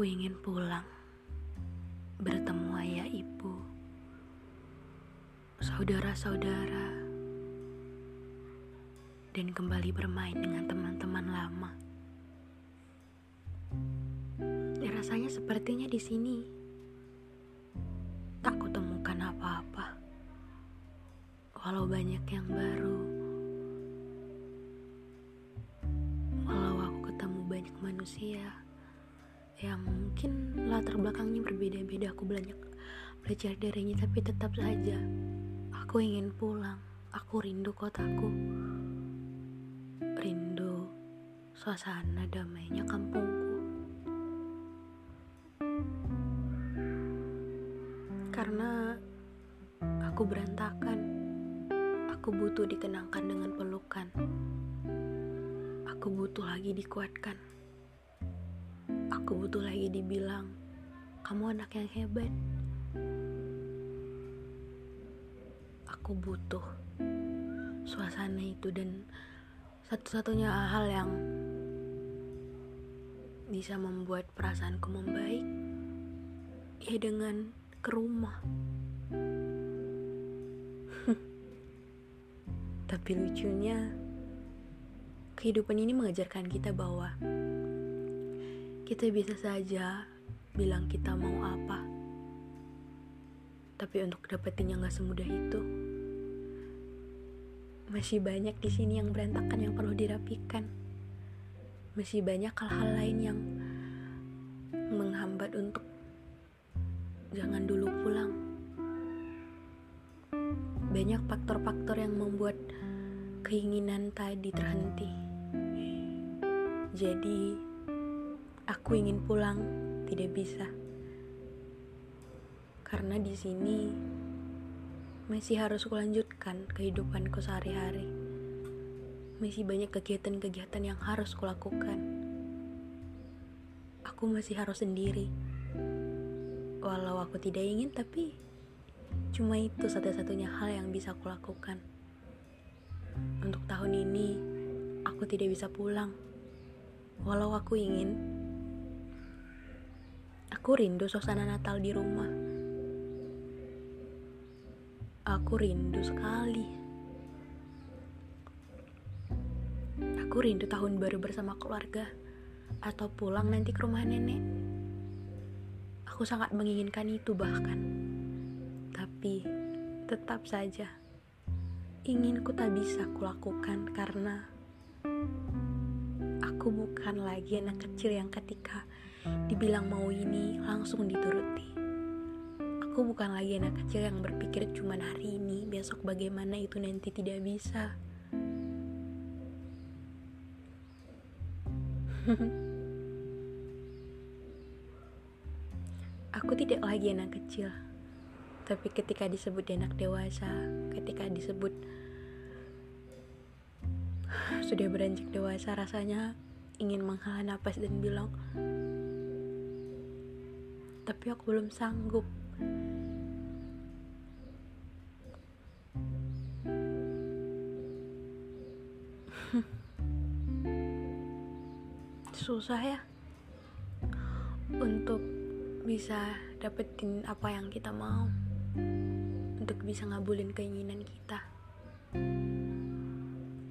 Aku ingin pulang, bertemu ayah ibu, saudara-saudara, dan kembali bermain dengan teman-teman lama. Ya, rasanya sepertinya di sini. Tak kutemukan apa-apa, walau banyak yang baru. Walau aku ketemu banyak manusia yang mungkin latar belakangnya berbeda-beda. Aku banyak belajar darinya tapi tetap saja aku ingin pulang. Aku rindu kotaku. Rindu suasana damainya kampungku. Karena aku berantakan. Aku butuh dikenangkan dengan pelukan. Aku butuh lagi dikuatkan Aku butuh lagi dibilang, kamu anak yang hebat. Aku butuh suasana itu dan satu-satunya hal yang bisa membuat perasaanku membaik ya dengan ke rumah. Tapi lucunya, kehidupan ini mengajarkan kita bahwa kita bisa saja bilang kita mau apa, tapi untuk dapetinnya nggak semudah itu. Masih banyak di sini yang berantakan yang perlu dirapikan. Masih banyak hal-hal lain yang menghambat untuk jangan dulu pulang. Banyak faktor-faktor yang membuat keinginan tadi terhenti. Jadi, Aku ingin pulang, tidak bisa. Karena di sini masih harus kulanjutkan kehidupanku sehari-hari. Masih banyak kegiatan-kegiatan yang harus kulakukan. Aku masih harus sendiri. Walau aku tidak ingin, tapi cuma itu satu-satunya hal yang bisa kulakukan. Untuk tahun ini, aku tidak bisa pulang. Walau aku ingin, Aku rindu suasana Natal di rumah. Aku rindu sekali. Aku rindu tahun baru bersama keluarga atau pulang nanti ke rumah nenek. Aku sangat menginginkan itu bahkan. Tapi tetap saja inginku tak bisa kulakukan karena aku bukan lagi anak kecil yang ketika dibilang mau ini langsung dituruti. Aku bukan lagi anak kecil yang berpikir cuma hari ini, besok bagaimana itu nanti tidak bisa. Aku tidak lagi anak kecil, tapi ketika disebut anak dewasa, ketika disebut sudah beranjak dewasa, rasanya ingin menghela nafas dan bilang, tapi aku belum sanggup. Susah ya untuk bisa dapetin apa yang kita mau. Untuk bisa ngabulin keinginan kita.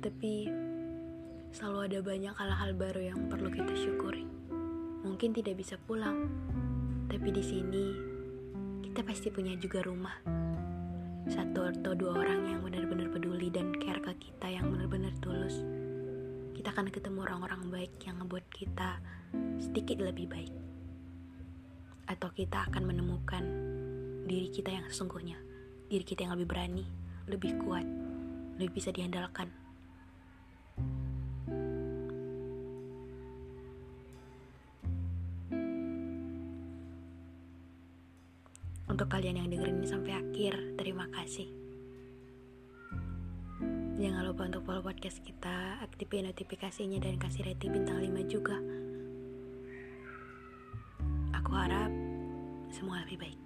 Tapi selalu ada banyak hal-hal baru yang perlu kita syukuri. Mungkin tidak bisa pulang tapi di sini kita pasti punya juga rumah. Satu atau dua orang yang benar-benar peduli dan care ke kita yang benar-benar tulus. Kita akan ketemu orang-orang baik yang ngebuat kita sedikit lebih baik. Atau kita akan menemukan diri kita yang sesungguhnya, diri kita yang lebih berani, lebih kuat, lebih bisa diandalkan. Untuk kalian yang dengerin ini sampai akhir, terima kasih. Jangan lupa untuk follow podcast kita, aktifin notifikasinya dan kasih rating bintang 5 juga. Aku harap semua lebih baik.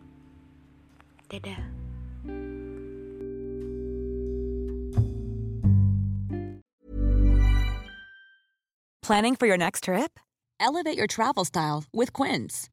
Dadah. Planning for your next trip? Elevate your travel style with Quince.